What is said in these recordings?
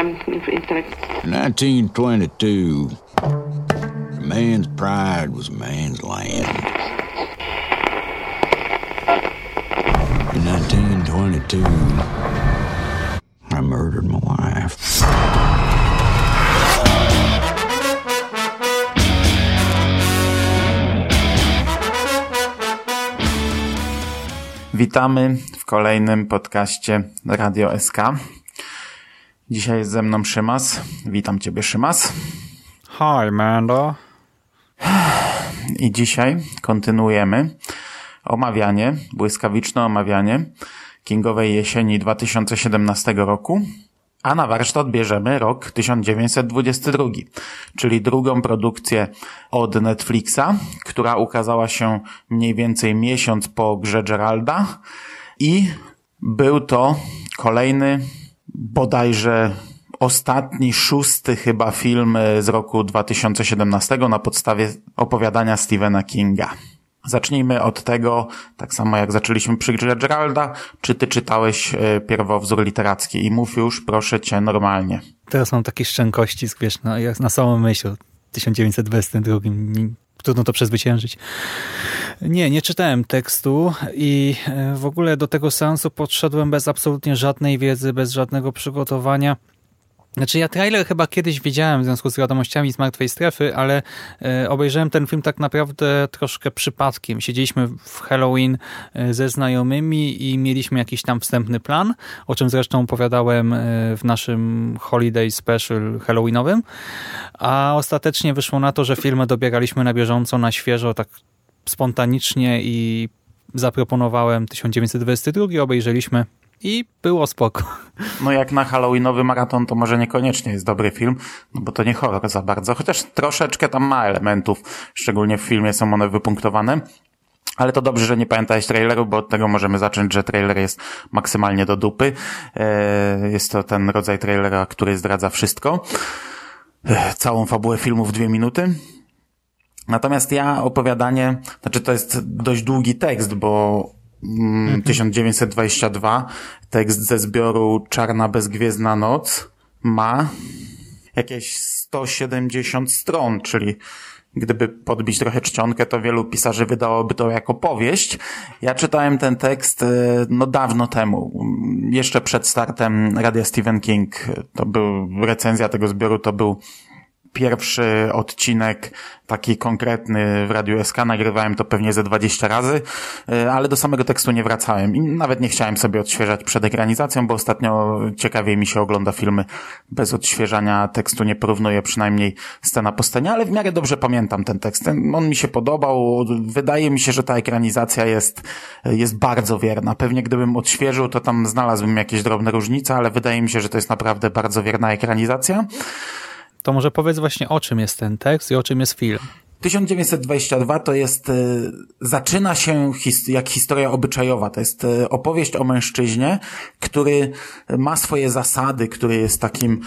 um, intellect. 1922. A man's pride was a man's land. In 1922, I murdered my wife. Witamy w kolejnym podcaście Radio SK. Dzisiaj jest ze mną Szymas. Witam Ciebie, Szymas. Hi, Mando. I dzisiaj kontynuujemy omawianie, błyskawiczne omawianie Kingowej jesieni 2017 roku, a na warsztat bierzemy rok 1922, czyli drugą produkcję od Netflixa, która ukazała się mniej więcej miesiąc po grze Geralda i był to kolejny, bodajże ostatni, szósty chyba film z roku 2017 na podstawie opowiadania Stephena Kinga. Zacznijmy od tego, tak samo jak zaczęliśmy przy grze Geralda, czy ty czytałeś e, pierwowzór literacki i mów już, proszę cię, normalnie. Teraz mam takie szczękości, wiesz, na, jak na samą myśl o 1922. Trudno to przezwyciężyć. Nie, nie czytałem tekstu i e, w ogóle do tego seansu podszedłem bez absolutnie żadnej wiedzy, bez żadnego przygotowania. Znaczy ja trailer chyba kiedyś widziałem w związku z wiadomościami z Martwej Strefy, ale e, obejrzałem ten film tak naprawdę troszkę przypadkiem. Siedzieliśmy w Halloween e, ze znajomymi i mieliśmy jakiś tam wstępny plan, o czym zresztą opowiadałem e, w naszym Holiday Special Halloweenowym, a ostatecznie wyszło na to, że filmy dobieraliśmy na bieżąco, na świeżo, tak spontanicznie i zaproponowałem 1922, obejrzeliśmy i było spoko. No jak na Halloweenowy maraton to może niekoniecznie jest dobry film, no bo to nie horror za bardzo, chociaż troszeczkę tam ma elementów, szczególnie w filmie są one wypunktowane. Ale to dobrze, że nie pamiętałeś traileru, bo od tego możemy zacząć, że trailer jest maksymalnie do dupy. E, jest to ten rodzaj trailera, który zdradza wszystko. E, całą fabułę filmu w dwie minuty. Natomiast ja opowiadanie, znaczy to jest dość długi tekst, bo 1922, mm, tekst ze zbioru Czarna Bezgwiezdna Noc ma jakieś 170 stron, czyli gdyby podbić trochę czcionkę, to wielu pisarzy wydałoby to jako powieść. Ja czytałem ten tekst e, no dawno temu, jeszcze przed startem Radia Stephen King. To był recenzja tego zbioru, to był pierwszy odcinek taki konkretny w Radiu SK, nagrywałem to pewnie ze 20 razy, e, ale do samego tekstu nie wracałem i nawet nie chciałem sobie odświeżać przed ekranizacją, bo ostatnio ciekawiej mi się ogląda filmy bez odświeżania tekstu, nie porównuję przynajmniej scena po scenie, ale w miarę dobrze pamiętam ten tekst. On mi się podobał, wydaje mi się, że ta ekranizacja jest, jest bardzo wierna. Pewnie gdybym odświeżył, to tam znalazłbym jakieś drobne różnice, ale wydaje mi się, że to jest naprawdę bardzo wierna ekranizacja. To może powiedz właśnie o czym jest ten tekst i o czym jest film. 1922 to jest, e, zaczyna się his, jak historia obyczajowa. To jest e, opowieść o mężczyźnie, który ma swoje zasady, który jest takim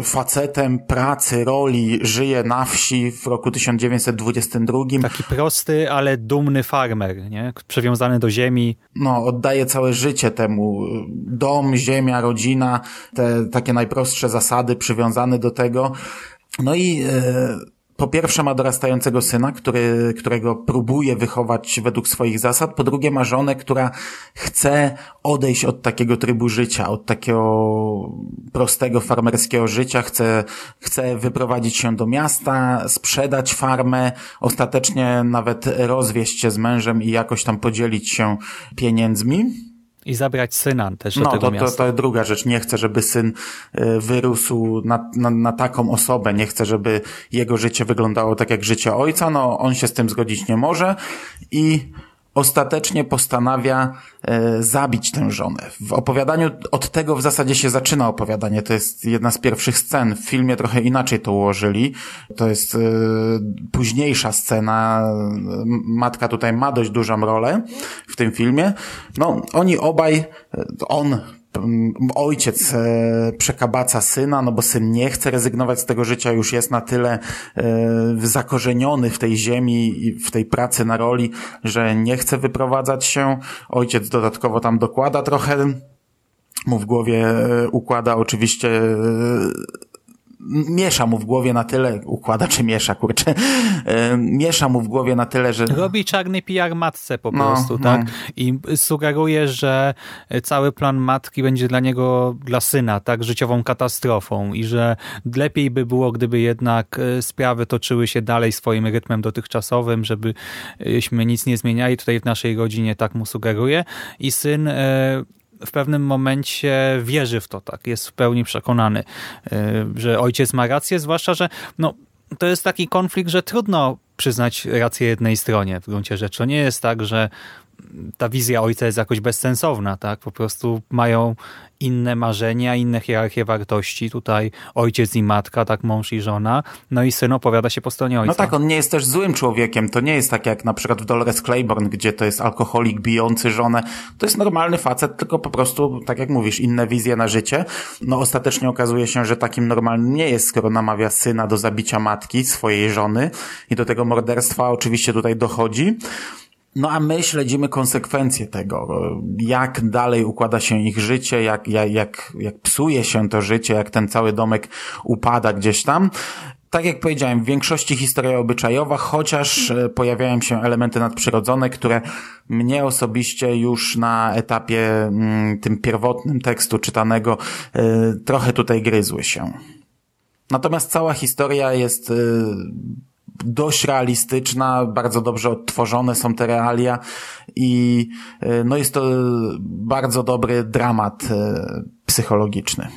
y, facetem pracy, roli, żyje na wsi w roku 1922. Taki prosty, ale dumny farmer, nie? Przywiązany do ziemi. No, oddaje całe życie temu. Dom, ziemia, rodzina, te takie najprostsze zasady przywiązane do tego. No i y, po pierwsze ma dorastającego syna, który, którego próbuje wychować według swoich zasad, po drugie ma żonę, która chce odejść od takiego trybu życia, od takiego prostego farmerskiego życia, chce, chce wyprowadzić się do miasta, sprzedać farmę, ostatecznie nawet rozwieść się z mężem i jakoś tam podzielić się pieniędzmi. I zabrać syna też do no, tego to, miasta. To, to druga rzecz. Nie chcę, żeby syn y, wyrósł na, na, na taką osobę. Nie chcę, żeby jego życie wyglądało tak jak życie ojca. No, on się z tym zgodzić nie może i ostatecznie postanawia e, zabić tę żonę. W opowiadaniu od tego w zasadzie się zaczyna opowiadanie. To jest jedna z pierwszych scen. W filmie trochę inaczej to ułożyli. To jest e, późniejsza scena. Matka tutaj ma dość dużą rolę w tym filmie. No, oni obaj, e, on ojciec e, przekabaca syna, no bo syn nie chce rezygnować z tego życia, już jest na tyle e, zakorzeniony w tej ziemi i w tej pracy na roli, że nie chce wyprowadzać się. Ojciec dodatkowo tam dokłada trochę mu w głowie układa oczywiście miesza mu w głowie na tyle, układa czy miesza, kurczę, e, miesza mu w głowie na tyle, że... Robi czarny PR matce po no, prostu, no. tak? I sugeruje, że cały plan matki będzie dla niego, dla syna, tak, życiową katastrofą i że lepiej by było, gdyby jednak e, sprawy toczyły się dalej swoim rytmem dotychczasowym, żebyśmy nic nie zmieniali tutaj w naszej rodzinie, tak mu sugeruje. I syn e, w pewnym momencie wierzy w to, tak, jest w pełni przekonany, e, że ojciec ma rację, zwłaszcza, że no, to jest taki konflikt, że trudno przyznać rację jednej stronie w gruncie rzeczy. To nie jest tak, że ta wizja ojca jest jakoś bezsensowna, tak? Po prostu mają inne marzenia, inne hierarchie wartości. Tutaj ojciec i matka, tak mąż i żona. No i syn opowiada się po stronie ojca. No tak, on nie jest też złym człowiekiem. To nie jest tak jak na przykład w Dolores Claiborne, gdzie to jest alkoholik bijący żonę. To jest normalny facet, tylko po prostu, tak jak mówisz, inne wizje na życie. No ostatecznie okazuje się, że takim normalnym nie jest, skoro namawia syna do zabicia matki, swojej żony i do tego morderstwa oczywiście tutaj dochodzi. No a my śledzimy konsekwencje tego, jak dalej układa się ich życie, jak, jak, jak, jak psuje się to życie, jak ten cały domek upada gdzieś tam. Tak jak powiedziałem, w większości historia obyczajowa, chociaż e, pojawiają się elementy nadprzyrodzone, które mnie osobiście już na etapie mm, tym pierwotnym tekstu czytanego y, trochę tutaj gryzły się. Natomiast cała historia jest dość realistyczna, bardzo dobrze odtworzone są te realia i e, no jest to bardzo dobry dramat e, psychologiczny.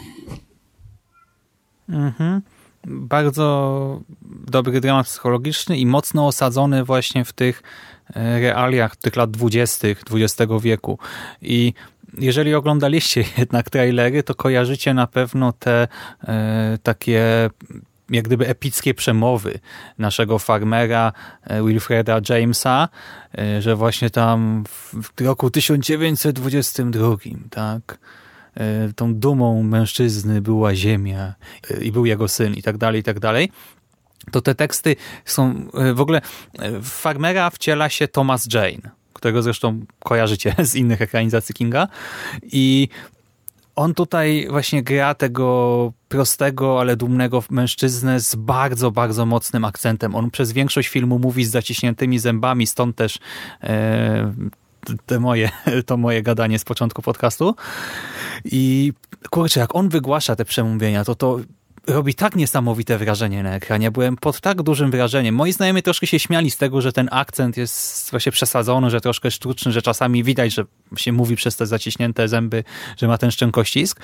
Mhm. Bardzo dobry dramat psychologiczny i mocno osadzony właśnie w tych e, realiach tych lat dwudziestych XX wieku. I jeżeli oglądaliście jednak trailery, to kojarzycie na pewno te e, takie jak gdyby epickie przemowy naszego farmera e, Wilfreda Jamesa, e, że właśnie tam w roku 1922, tak, e, tą dumą mężczyzny była ziemia i był jego syn i tak dalej, i tak dalej. To te teksty są w ogóle w Farmera wciela się Thomas Jane, którego zresztą kojarzycie z innych ekranizacji Kinga i on tutaj właśnie gra tego prostego, ale dumnego mężczyznę z bardzo, bardzo mocnym akcentem. On przez większość filmu mówi z zaciśniętymi zębami, stąd też e, te moje, to moje gadanie z początku podcastu. I kurczę, jak on wygłasza te przemówienia, to to robi tak niesamowite wrażenie na ekranie. Byłem pod tak dużym wrażeniem. Moi znajomi troszkę się śmiali z tego, że ten akcent jest właśnie przesadzony, że troszkę sztuczny, że czasami widać, że się mówi przez te zaciśnięte zęby, że ma ten szczękościsk,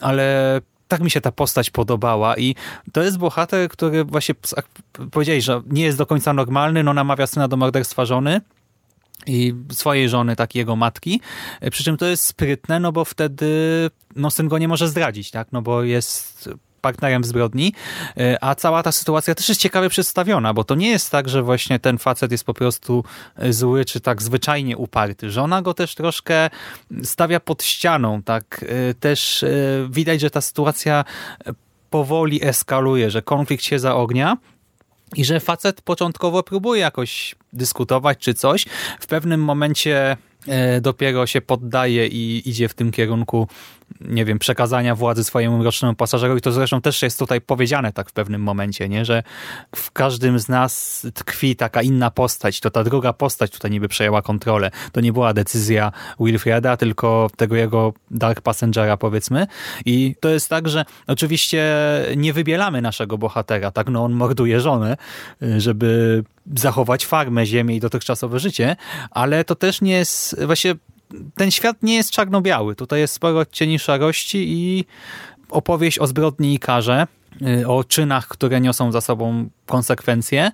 ale tak mi się ta postać podobała i to jest bohater, który właśnie powiedziałeś, że nie jest do końca normalny, no namawia syna do morderstwa żony, i swojej żony, tak jego matki. Przy czym to jest sprytne, no bo wtedy no, syn go nie może zdradzić, tak? No bo jest partnerem w zbrodni, e, a cała ta sytuacja też jest ciekawie przedstawiona, bo to nie jest tak, że właśnie ten facet jest po prostu e, zły, czy tak zwyczajnie uparty. Żona go też troszkę stawia pod ścianą, tak e, też widać, że ta sytuacja powoli eskaluje, że konflikt się zaognia, i że facet początkowo próbuje jakoś dyskutować czy coś. W pewnym momencie dopiero się poddaje i idzie w tym kierunku nie wiem, przekazania władzy swojemu mrocznemu pasażerowi. To zresztą też jest tutaj powiedziane tak w pewnym momencie, nie? że w każdym z nas tkwi taka inna postać. To ta druga postać tutaj niby przejęła kontrolę. To nie była decyzja Wilfreda, tylko tego jego Dark Passengera powiedzmy. I to jest tak, że oczywiście nie wybielamy naszego bohatera, tak? No on morduje żonę, żeby zachować farmę, ziemię i dotychczasowe życie, ale to też nie jest właśnie ten świat nie jest czarno-biały. Tutaj jest sporo cieni szarości i opowieść o zbrodni i karze, y, o czynach, które niosą za sobą konsekwencje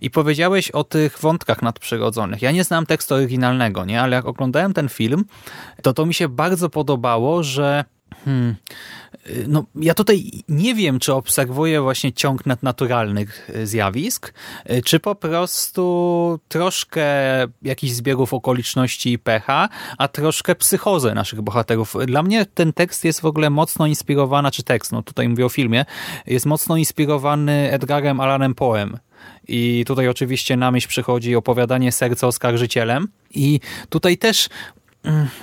i powiedziałeś o tych wątkach nadprzyrodzonych. Ja nie znam tekstu oryginalnego, nie? ale jak oglądałem ten film, to to mi się bardzo podobało, że Hmm. No, ja tutaj nie wiem, czy obserwuję właśnie ciąg nadnaturalnych zjawisk, czy po prostu troszkę jakichś zbiegów okoliczności i pecha, a troszkę psychozę naszych bohaterów. Dla mnie ten tekst jest w ogóle mocno inspirowany, czy tekst, no tutaj mówię o filmie, jest mocno inspirowany Edgarem Allanem Poem. I tutaj oczywiście na myśl przychodzi opowiadanie Serce oskarżycielem. I tutaj też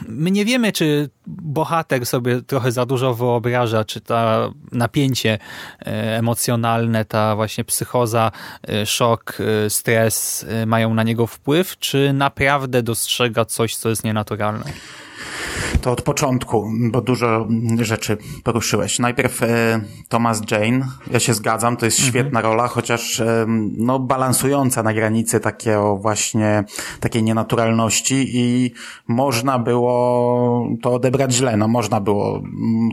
my nie wiemy, czy bohater sobie trochę za dużo wyobraża, czy ta napięcie e, emocjonalne, ta właśnie psychoza, e, szok, e, stres mają na niego wpływ, czy naprawdę dostrzega coś, co jest nienaturalne. To od początku, bo dużo rzeczy poruszyłeś. Najpierw e, Thomas Jane, ja się zgadzam, to jest mhm. świetna rola, chociaż e, no, balansująca na granicy takiego właśnie, takiej nienaturalności i można było to odebrać źle, no można było,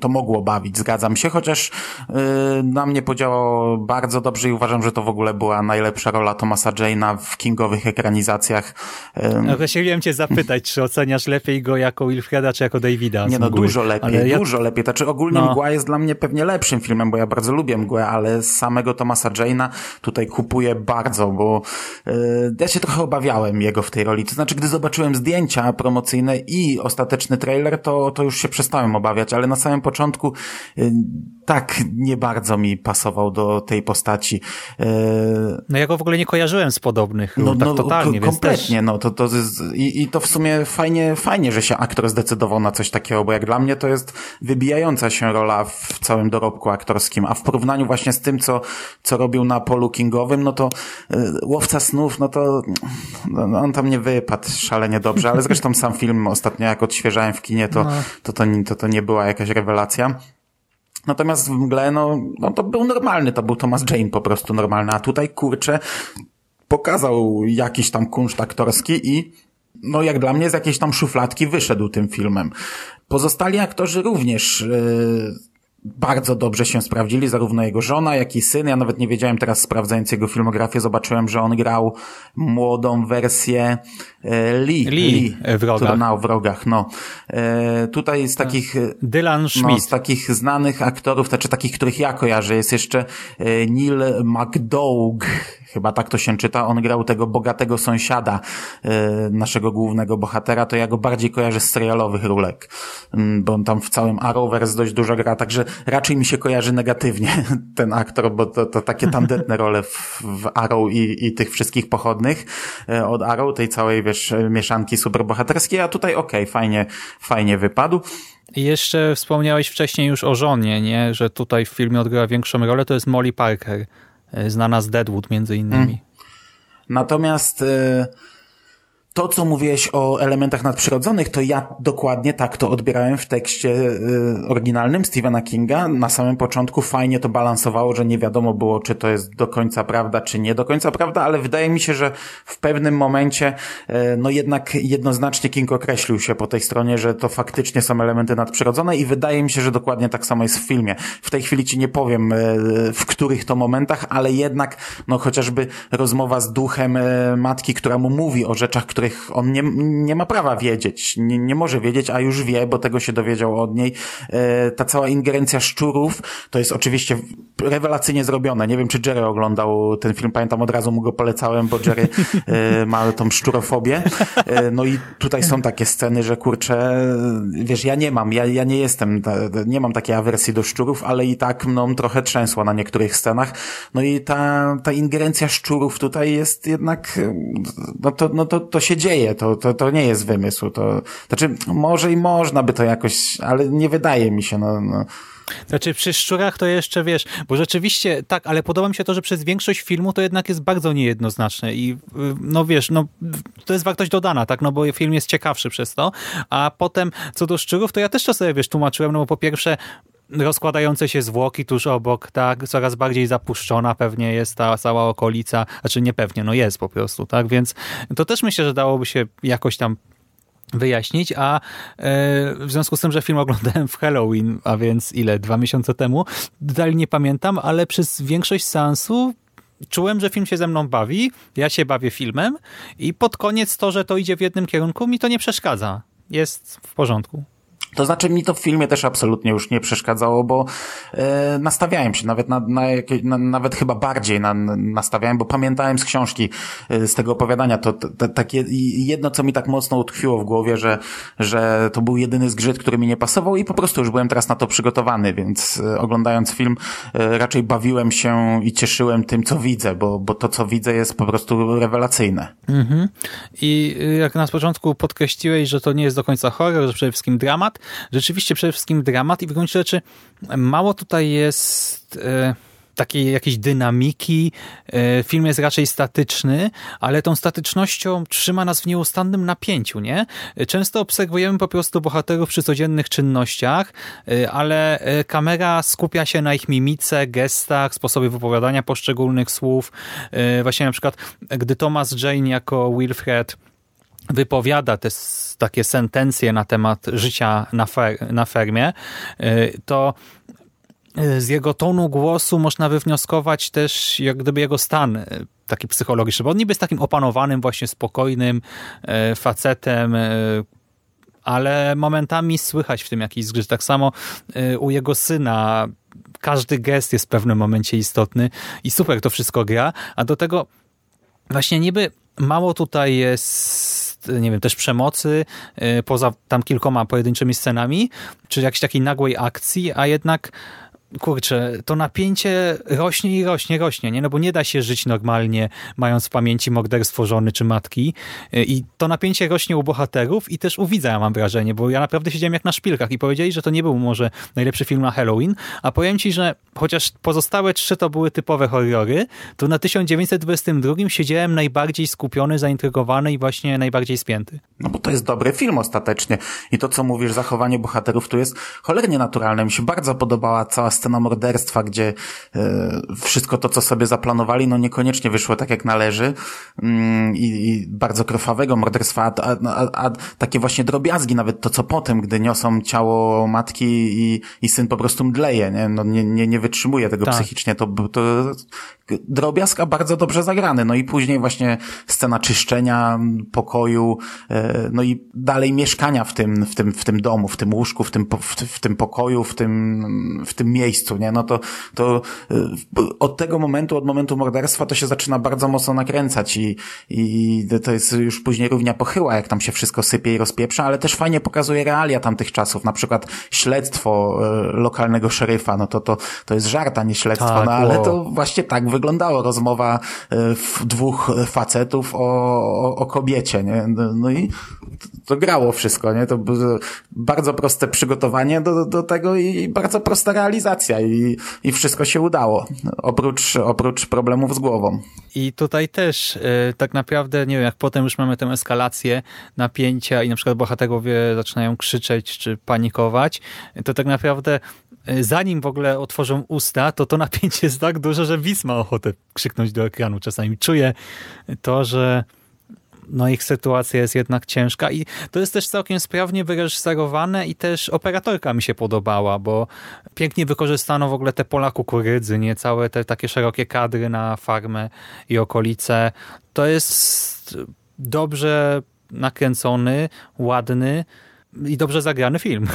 to mogło bawić, zgadzam się, chociaż e, na mnie podziałało bardzo dobrze i uważam, że to w ogóle była najlepsza rola Thomasa Jane'a w kingowych ekranizacjach. E, no, chciałem cię zapytać, czy oceniasz lepiej go jako Wilfreda, czy jako Davida. Nie no, dużo lepiej, ja... dużo lepiej. Znaczy ogólnie no. Mgła jest dla mnie pewnie lepszym filmem, bo ja bardzo lubię Mgłę, ale samego Thomasa Jane'a tutaj kupuję bardzo, bo yy, ja się trochę obawiałem jego w tej roli. To znaczy, gdy zobaczyłem zdjęcia promocyjne i ostateczny trailer, to, to już się przestałem obawiać, ale na samym początku yy, tak nie bardzo mi pasował do tej postaci. Yy... No ja go w ogóle nie kojarzyłem z podobnych, no, tak no, totalnie. Kompletnie, też... no to, to jest, i, i to w sumie fajnie, fajnie, że się aktor zdecydował na coś takiego, bo jak dla mnie to jest wybijająca się rola w całym dorobku aktorskim, a w porównaniu właśnie z tym, co, co robił na polu kingowym, no to y, Łowca Snów, no to no, on tam nie wypadł szalenie dobrze, ale zresztą sam film ostatnio jak odświeżałem w kinie, to, no. to, to, to, to nie była jakaś rewelacja. Natomiast w mgle, no, no to był normalny, to był Thomas Jane po prostu normalny, a tutaj kurczę, pokazał jakiś tam kunszt aktorski i no jak dla mnie z jakiejś tam szufladki wyszedł tym filmem. Pozostali aktorzy również yy, bardzo dobrze się sprawdzili, zarówno jego żona, jak i syn. Ja nawet nie wiedziałem teraz sprawdzając jego filmografię, zobaczyłem, że on grał młodą wersję e, Lee, Lee, Lee w rogach. No, w rogach, no. E, tutaj z tak. takich Dylan Schmidt. No, z takich znanych aktorów, znaczy takich, których ja kojarzę, jest jeszcze e, Neil McDough, chyba tak to się czyta, on grał tego bogatego sąsiada naszego głównego bohatera, to ja go bardziej kojarzę z serialowych rulek, bo on tam w całym Arrowverse dość dużo gra, także raczej mi się kojarzy negatywnie ten aktor, bo to, to takie tandetne role w, w Arrow i, i tych wszystkich pochodnych e, od Arrow, tej całej, wiesz, mieszanki superbohaterskiej, a tutaj okej, okay, fajnie, fajnie wypadł. I jeszcze wspomniałeś wcześniej już o żonie, nie? że tutaj w filmie odgrywa większą rolę, to jest Molly Parker, e, znana z Deadwood między innymi. Hmm. Natomiast... Yy to, co mówiłeś o elementach nadprzyrodzonych, to ja dokładnie tak to odbierałem w tekście y, oryginalnym Stephena Kinga. Na samym początku fajnie to balansowało, że nie wiadomo było, czy to jest do końca prawda, czy nie do końca prawda, ale wydaje mi się, że w pewnym momencie, y, no jednak jednoznacznie King określił się po tej stronie, że to faktycznie są elementy nadprzyrodzone i wydaje mi się, że dokładnie tak samo jest w filmie. W tej chwili ci nie powiem, y, w których to momentach, ale jednak, no chociażby rozmowa z duchem matki, która mu mówi o rzeczach, które których on nie, nie ma prawa wiedzieć, nie, nie może wiedzieć, a już wie, bo tego się dowiedział od niej. E, ta cała ingerencja szczurów to jest oczywiście rewelacyjnie zrobione. Nie wiem, czy Jerry oglądał ten film, pamiętam od razu mu go polecałem, bo Jerry e, ma tą szczurofobię. E, no i tutaj są takie sceny, że kurczę, wiesz, ja nie mam, ja, ja nie jestem, nie mam takiej awersji do szczurów, ale i tak mną trochę trzęsła na niektórych scenach. No i ta, ta ingerencja szczurów tutaj jest jednak, no to, no to, to się dzieje, to, to, to nie jest wymysł, to, znaczy może i można by to jakoś, ale nie wydaje mi się, no, no. Znaczy przy szczurach to jeszcze wiesz, bo rzeczywiście tak, ale podoba mi się to, że przez większość filmu to jednak jest bardzo niejednoznaczne i y, no wiesz, no to jest wartość dodana, tak, no bo film jest ciekawszy przez to, a potem co do szczurów, to ja też to sobie wiesz, tłumaczyłem, no bo po pierwsze rozkładające się zwłoki tuż obok, tak, coraz bardziej zapuszczona pewnie jest ta cała okolica, znaczy nie pewnie, no jest po prostu, tak, więc to też myślę, że dałoby się jakoś tam wyjaśnić, a e, w związku z tym, że film oglądałem w Halloween, a więc ile, dwa miesiące temu, dalej nie pamiętam, ale przez większość seansu czułem, że film się ze mną bawi, ja się bawię filmem i pod koniec to, że to idzie w jednym kierunku, mi to nie przeszkadza. Jest w porządku. To znaczy mi to w filmie też absolutnie już nie przeszkadzało, bo e, nastawiałem się nawet na, na, jakieś, na nawet chyba bardziej na, nastawiałem, bo pamiętałem z książki, e, z tego opowiadania, to, to, takie jedno, co mi tak mocno utkwiło w głowie, że, że to był jedyny zgrzyt, który mi nie pasował i po prostu już byłem teraz na to przygotowany, więc e, oglądając film e, raczej bawiłem się i cieszyłem tym, co widzę, bo, bo to, co widzę jest po prostu rewelacyjne. Mhm. I y, jak na początku podkreśliłeś, że to nie jest do końca horror, że przede wszystkim dramat, rzeczywiście przede wszystkim dramat i w gruncie rzeczy mało tutaj jest e, takiej jakiejś dynamiki. E, film jest raczej statyczny, ale tą statycznością trzyma nas w nieustannym napięciu, nie? Często obserwujemy po prostu bohaterów przy codziennych czynnościach, e, ale kamera skupia się na ich mimice, gestach, sposobie wypowiadania poszczególnych słów. Właśnie na przykład, gdy Thomas Jane jako Wilfred wypowiada te takie sentencje na temat życia na, fer na fermie, y, to y, z jego tonu głosu można wywnioskować też jak gdyby jego stan y, taki psychologiczny, bo on niby jest takim opanowanym, właśnie spokojnym facetem, ale momentami słychać w tym jakiś zgrzyt. Tak samo u jego syna każdy gest jest w pewnym momencie istotny i super to wszystko gra, a do tego właśnie niby mało tutaj jest nie wiem, też przemocy, y, poza tam kilkoma pojedynczymi scenami, czy jakiejś takiej nagłej akcji, a jednak kurczę, to napięcie rośnie i rośnie, rośnie, nie? No bo nie da się żyć normalnie, mając w pamięci morderstwo żony czy matki i to napięcie rośnie u bohaterów i też u widza, ja mam wrażenie, bo ja naprawdę siedziałem jak na szpilkach i powiedzieli, że to nie był może najlepszy film na Halloween, a powiem ci, że chociaż pozostałe trzy to były typowe horrory, to na 1922 siedziałem najbardziej skupiony, zaintrygowany i właśnie najbardziej spięty. No bo to jest dobry film ostatecznie i to, co mówisz, zachowanie bohaterów tu jest cholernie naturalne. Mi się bardzo podobała cała scena morderstwa, gdzie e, wszystko to, co sobie zaplanowali, no niekoniecznie wyszło tak, jak należy mm, i, i bardzo krwawego morderstwa, a, a, a, takie właśnie drobiazgi, nawet to, co potem, gdy niosą ciało matki i, i syn po prostu mdleje, nie, no, nie, nie, nie wytrzymuje tego tak. psychicznie, to, to drobiazg, a bardzo dobrze zagrany. No i później właśnie scena czyszczenia pokoju, e, no i dalej mieszkania w tym, w tym, w tym domu, w tym łóżku, w tym, w, w tym pokoju, w tym, w tym miejscu, nie? No to, to e, od tego momentu, od momentu morderstwa to się zaczyna bardzo mocno nakręcać i, i to jest już później równia pochyła, jak tam się wszystko sypie i rozpieprza, ale też fajnie pokazuje realia tamtych czasów, na przykład śledztwo e, lokalnego szeryfa, no to, to, to jest żart, a nie śledztwo, tak, no ale to właśnie tak wyglądało rozmowa e, dwóch facetów o, o, o kobiecie, nie? No i to grało wszystko, nie? To bardzo proste przygotowanie do, do tego i bardzo prosta realizacja i, i wszystko się udało. Oprócz, oprócz problemów z głową. I tutaj też e, tak naprawdę, nie wiem, jak potem już mamy tę eskalację napięcia i na przykład bohaterowie zaczynają krzyczeć czy panikować, to tak naprawdę E, zanim w ogóle otworzą usta, to to napięcie jest tak duże, że widz ma ochotę krzyknąć do ekranu. Czasami czuję to, że no ich sytuacja jest jednak ciężka i to jest też całkiem sprawnie wyreżyserowane i też operatorka mi się podobała, bo pięknie wykorzystano w ogóle te pola kukurydzy, nie całe te takie szerokie kadry na farmę i okolice. To jest dobrze nakręcony, ładny i dobrze zagrany film.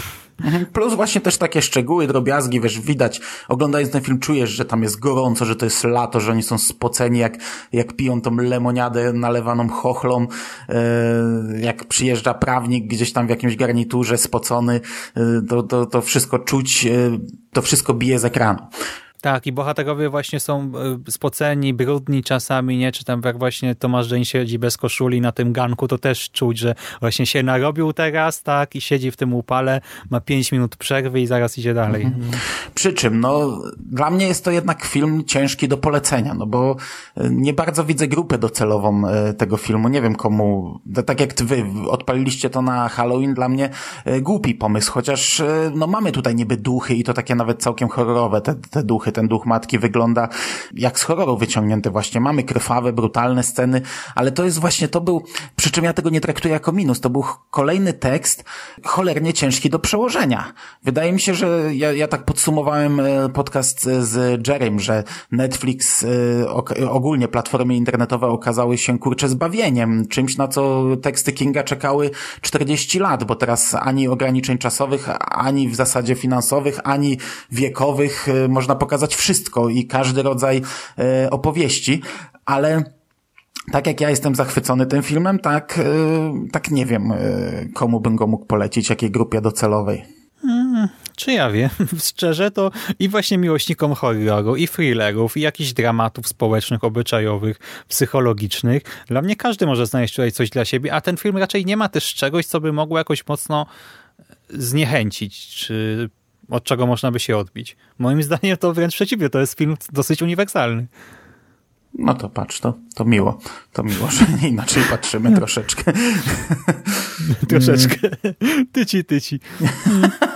Mhm. Plus właśnie też takie szczegóły, drobiazgi, wiesz, widać, oglądając ten film czujesz, że tam jest gorąco, że to jest lato, że oni są spoceni, jak, jak piją tą lemoniadę nalewaną chochlą, e, jak przyjeżdża prawnik gdzieś tam w jakimś garniturze spocony, e, to, to, to wszystko czuć, e, to wszystko bije z ekranu. Tak, i bohaterowie właśnie są e, spoceni, brudni czasami, nie? Czy tam jak właśnie Tomasz Dzień siedzi bez koszuli na tym ganku, to też czuć, że właśnie się narobił teraz, tak, i siedzi w tym upale, ma pięć minut przerwy i zaraz idzie dalej. Mhm. Przy czym, no, dla mnie jest to jednak film ciężki do polecenia, no bo e, nie bardzo widzę grupę docelową e, tego filmu. Nie wiem komu, tak jak wy odpaliliście to na Halloween, dla mnie głupi pomysł, chociaż, no, mamy tutaj niby duchy i to takie nawet całkiem horrorowe, te, te duchy Ten duch matki wygląda jak z horroru wyciągnięty właśnie. Mamy krwawe, brutalne sceny, ale to jest właśnie, to był, przy czym ja tego nie traktuję jako minus, to był kolejny tekst cholernie ciężki do przełożenia. Wydaje mi się, że ja, ja tak podsumowałem e, podcast z Jerem, że Netflix, e, ogólnie platformy internetowe okazały się kurczę zbawieniem, czymś na co teksty Kinga czekały 40 lat, bo teraz ani ograniczeń czasowych, ani w zasadzie finansowych, ani wiekowych e, można pokazać wszystko i każdy rodzaj opowieści, ale tak jak ja jestem zachwycony tym filmem, tak, tak nie wiem, komu bym go mógł polecić, jakiej grupie docelowej. Hmm, czy ja wiem? Szczerze to i właśnie miłośnikom horroru, i thrillerów, i jakichś dramatów społecznych, obyczajowych, psychologicznych. Dla mnie każdy może znaleźć tutaj coś dla siebie, a ten film raczej nie ma też czegoś, co by mogło jakoś mocno zniechęcić, czy od czego można by się odbić. Moim zdaniem to wręcz przeciwnie, to jest film dosyć uniwersalny. No to patrz, to, to miło. To miło, że inaczej patrzymy troszeczkę. troszeczkę. Tyci, tyci.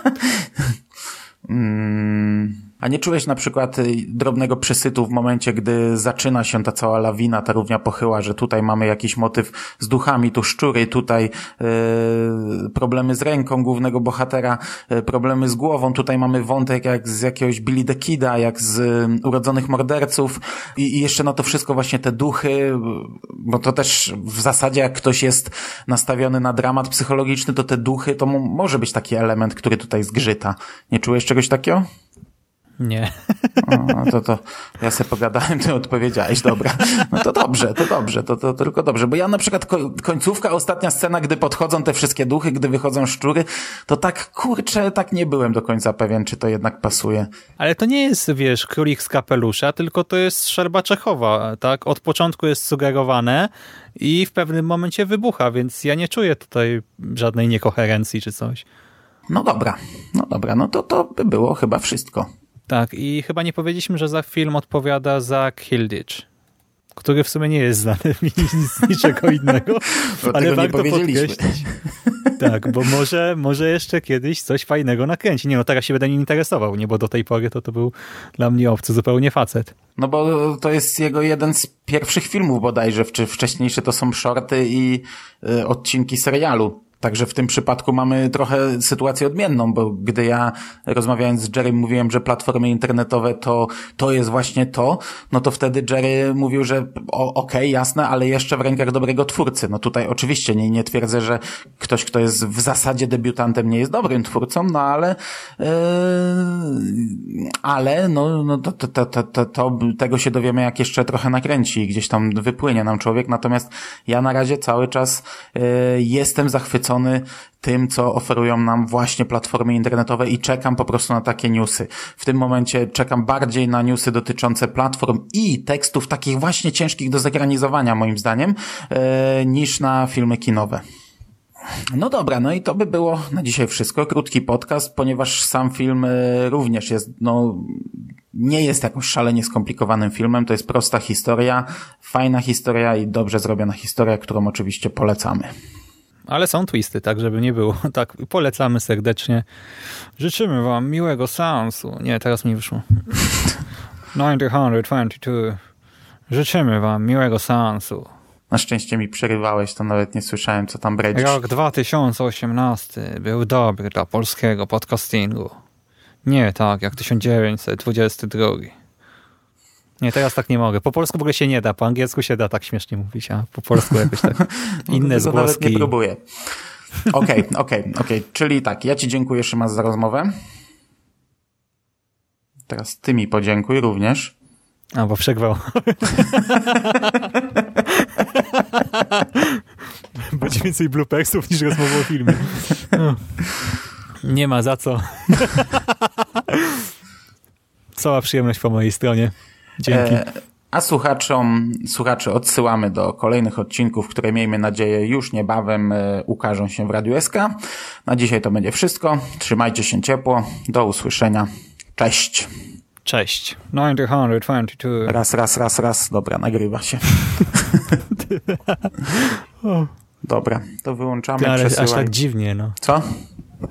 mm. A nie czułeś na przykład y, drobnego przesytu w momencie, gdy zaczyna się ta cała lawina, ta równia pochyła, że tutaj mamy jakiś motyw z duchami, tu szczury, tutaj yy, problemy z ręką głównego bohatera, yy, problemy z głową, tutaj mamy wątek jak z jakiegoś Billy the Kida, jak z yy, urodzonych morderców I, i jeszcze na to wszystko właśnie te duchy, bo to też w zasadzie jak ktoś jest nastawiony na dramat psychologiczny, to te duchy to może być taki element, który tutaj zgrzyta. Nie czułeś czegoś takiego? Nie. O, no to, to ja sobie pogadałem, ty odpowiedziałeś, dobra. No to dobrze, to dobrze, to, to, to tylko dobrze. Bo ja na przykład końcówka, ostatnia scena, gdy podchodzą te wszystkie duchy, gdy wychodzą szczury, to tak kurczę, tak nie byłem do końca pewien, czy to jednak pasuje. Ale to nie jest, wiesz, królik z kapelusza, tylko to jest szerba Czechowa, tak? Od początku jest sugerowane i w pewnym momencie wybucha, więc ja nie czuję tutaj żadnej niekoherencji czy coś. No dobra, no dobra, no to to by było chyba wszystko. Tak, i chyba nie powiedzieliśmy, że za film odpowiada Zach Hilditch, który w sumie nie jest znany z niczego innego, ale warto podkreślić. Tak, bo może, może jeszcze kiedyś coś fajnego nakręci. Nie no, teraz się będę nim interesował, nie, bo do tej pory to, to był dla mnie obcy zupełnie facet. No bo to jest jego jeden z pierwszych filmów bodajże, czy wcześniejsze to są shorty i y, odcinki serialu. Także w tym przypadku mamy trochę sytuację odmienną, bo gdy ja rozmawiając z Jerry mówiłem, że platformy internetowe to, to jest właśnie to, no to wtedy Jerry mówił, że okej, okay, jasne, ale jeszcze w rękach dobrego twórcy. No tutaj oczywiście nie, nie twierdzę, że ktoś, kto jest w zasadzie debiutantem nie jest dobrym twórcą, no ale yy, ale no, no to, to, to, to, to tego się dowiemy jak jeszcze trochę nakręci i gdzieś tam wypłynie nam człowiek, natomiast ja na razie cały czas yy, jestem zachwycony tym, co oferują nam właśnie platformy internetowe i czekam po prostu na takie newsy. W tym momencie czekam bardziej na newsy dotyczące platform i tekstów takich właśnie ciężkich do zagranizowania moim zdaniem, e, niż na filmy kinowe. No dobra, no i to by było na dzisiaj wszystko. Krótki podcast, ponieważ sam film e, również jest, no, nie jest jakąś szalenie skomplikowanym filmem. To jest prosta historia, fajna historia i dobrze zrobiona historia, którą oczywiście polecamy. Ale są twisty, tak żeby nie było. Tak, polecamy serdecznie. Życzymy wam miłego seansu. Nie, teraz mi wyszło. 1922. Życzymy wam miłego seansu. Na szczęście mi przerywałeś, to nawet nie słyszałem, co tam bredzisz. Rok 2018 był dobry dla polskiego podcastingu. Nie tak jak 1922. Nie, teraz tak nie mogę. Po polsku w ogóle się nie da, po angielsku się da tak śmiesznie mówić, a po polsku jakoś tak inne zgłoski. Nawet nie próbuję. Okej, okay, okej, okay, okej. Okay. Czyli tak, ja ci dziękuję Szymas za rozmowę. Teraz ty mi podziękuj również. A, bo przegwał. Będzie więcej bloopersów niż rozmowa o filmie. No. Nie ma za co. Cała przyjemność po mojej stronie. Dzięki. E, a słuchaczom, słuchaczy odsyłamy do kolejnych odcinków, które miejmy nadzieję już niebawem e, ukażą się w Radiu SK. Na dzisiaj to będzie wszystko. Trzymajcie się ciepło. Do usłyszenia. Cześć. Cześć. 922. Raz, raz, raz, raz. Dobra, nagrywa się. Dobra, to wyłączamy. Ty, ale aż tak dziwnie, no. Co?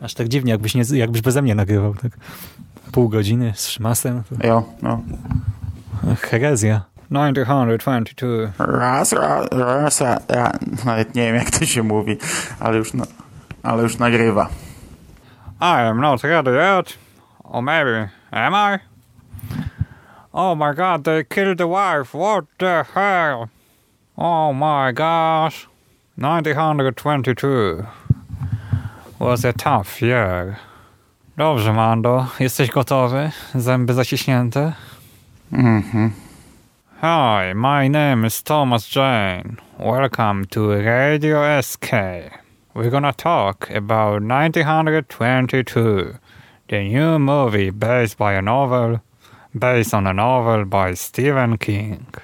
Aż tak dziwnie, jakbyś, nie, jakbyś beze mnie nagrywał. Tak. pół godziny z Szymasem. Jo, no. Herezja. 1922. Raz, raz, raz, raz, Nawet nie wiem, jak to się mówi, ale już, na, ale już nagrywa. I am not ready yet. Or maybe, am I? Oh my god, they killed the wife. What the hell? Oh my gosh. 1922 was a tough year. Dobrze, Mando. Jesteś gotowy? Zęby zaciśnięte? Mhm. Hi, my name is Thomas Jane. Welcome to Radio SK. We're gonna talk about 1922, the new movie based by a novel, based on a novel by Stephen King.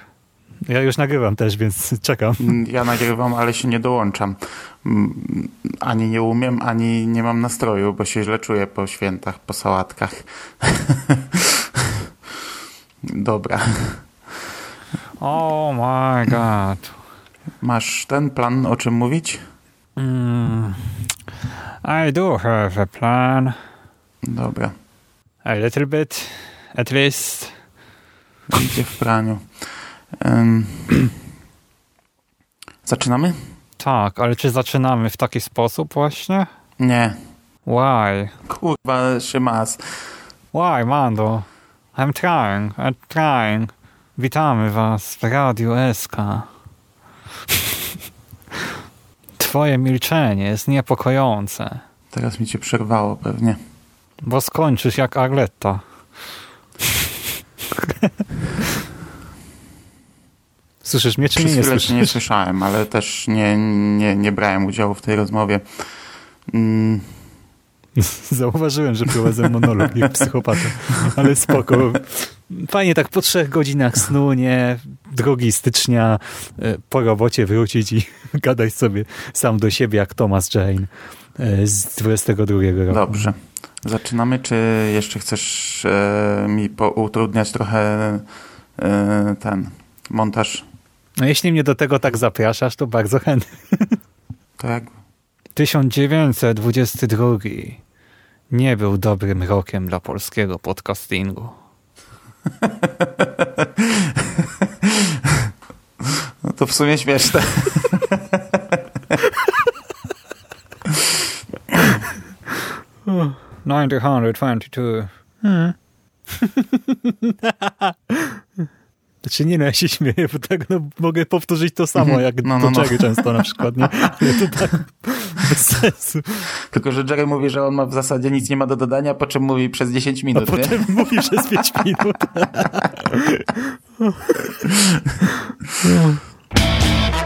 Ja już nagrywam też, więc czekam. Ja nagrywam, ale się nie dołączam. Mm, Ani nie umiem, ani nie mam nastroju, bo się źle czuję po świętach, po sałatkach. Dobra. Oh my god. Masz ten plan, o czym mówić? Mm, I do have a plan. Dobra. A little bit, at least. Idzie w praniu. Ym. Zaczynamy? Tak, ale czy zaczynamy w taki sposób właśnie? Nie. Why? Kurwa, szymas. Why, Mando? I'm trying, I'm trying. Witamy was w Radiu SK. Twoje milczenie jest niepokojące, Teraz mi cię przerwało pewnie. bo skończysz jak Arletta. Słyszysz mnie, czy mnie nie cię nie słyszysz? słyszałem, ale też nie, nie, nie brałem udziału w tej rozmowie. Mm, Zauważyłem, że prowadzę monolog jak psychopata, ale spoko. Fajnie tak po trzech godzinach snu, nie? Drogi stycznia, e, po robocie wrócić i gadać sobie sam do siebie jak Thomas Jane e, z 22 roku. Dobrze. Zaczynamy, czy jeszcze chcesz e, mi utrudniać trochę e, ten montaż? No jeśli mnie do tego tak zapraszasz, to bardzo chętnie. To jak? 1922 nie był dobrym rokiem dla polskiego podcastingu. No to w sumie śmieszne. Nineteen hundred twenty-two. Hmm. Znaczy nie no, ja się śmieję, bo tak no, mogę powtórzyć to samo, jak No, do no, no. Jerry często na przykład, nie? Ale to tak bez sensu. Tylko, że Jerry mówi, że on ma w zasadzie nic nie ma do dodania, po czym mówi przez 10 A minut, nie? potem mówi przez 5 minut.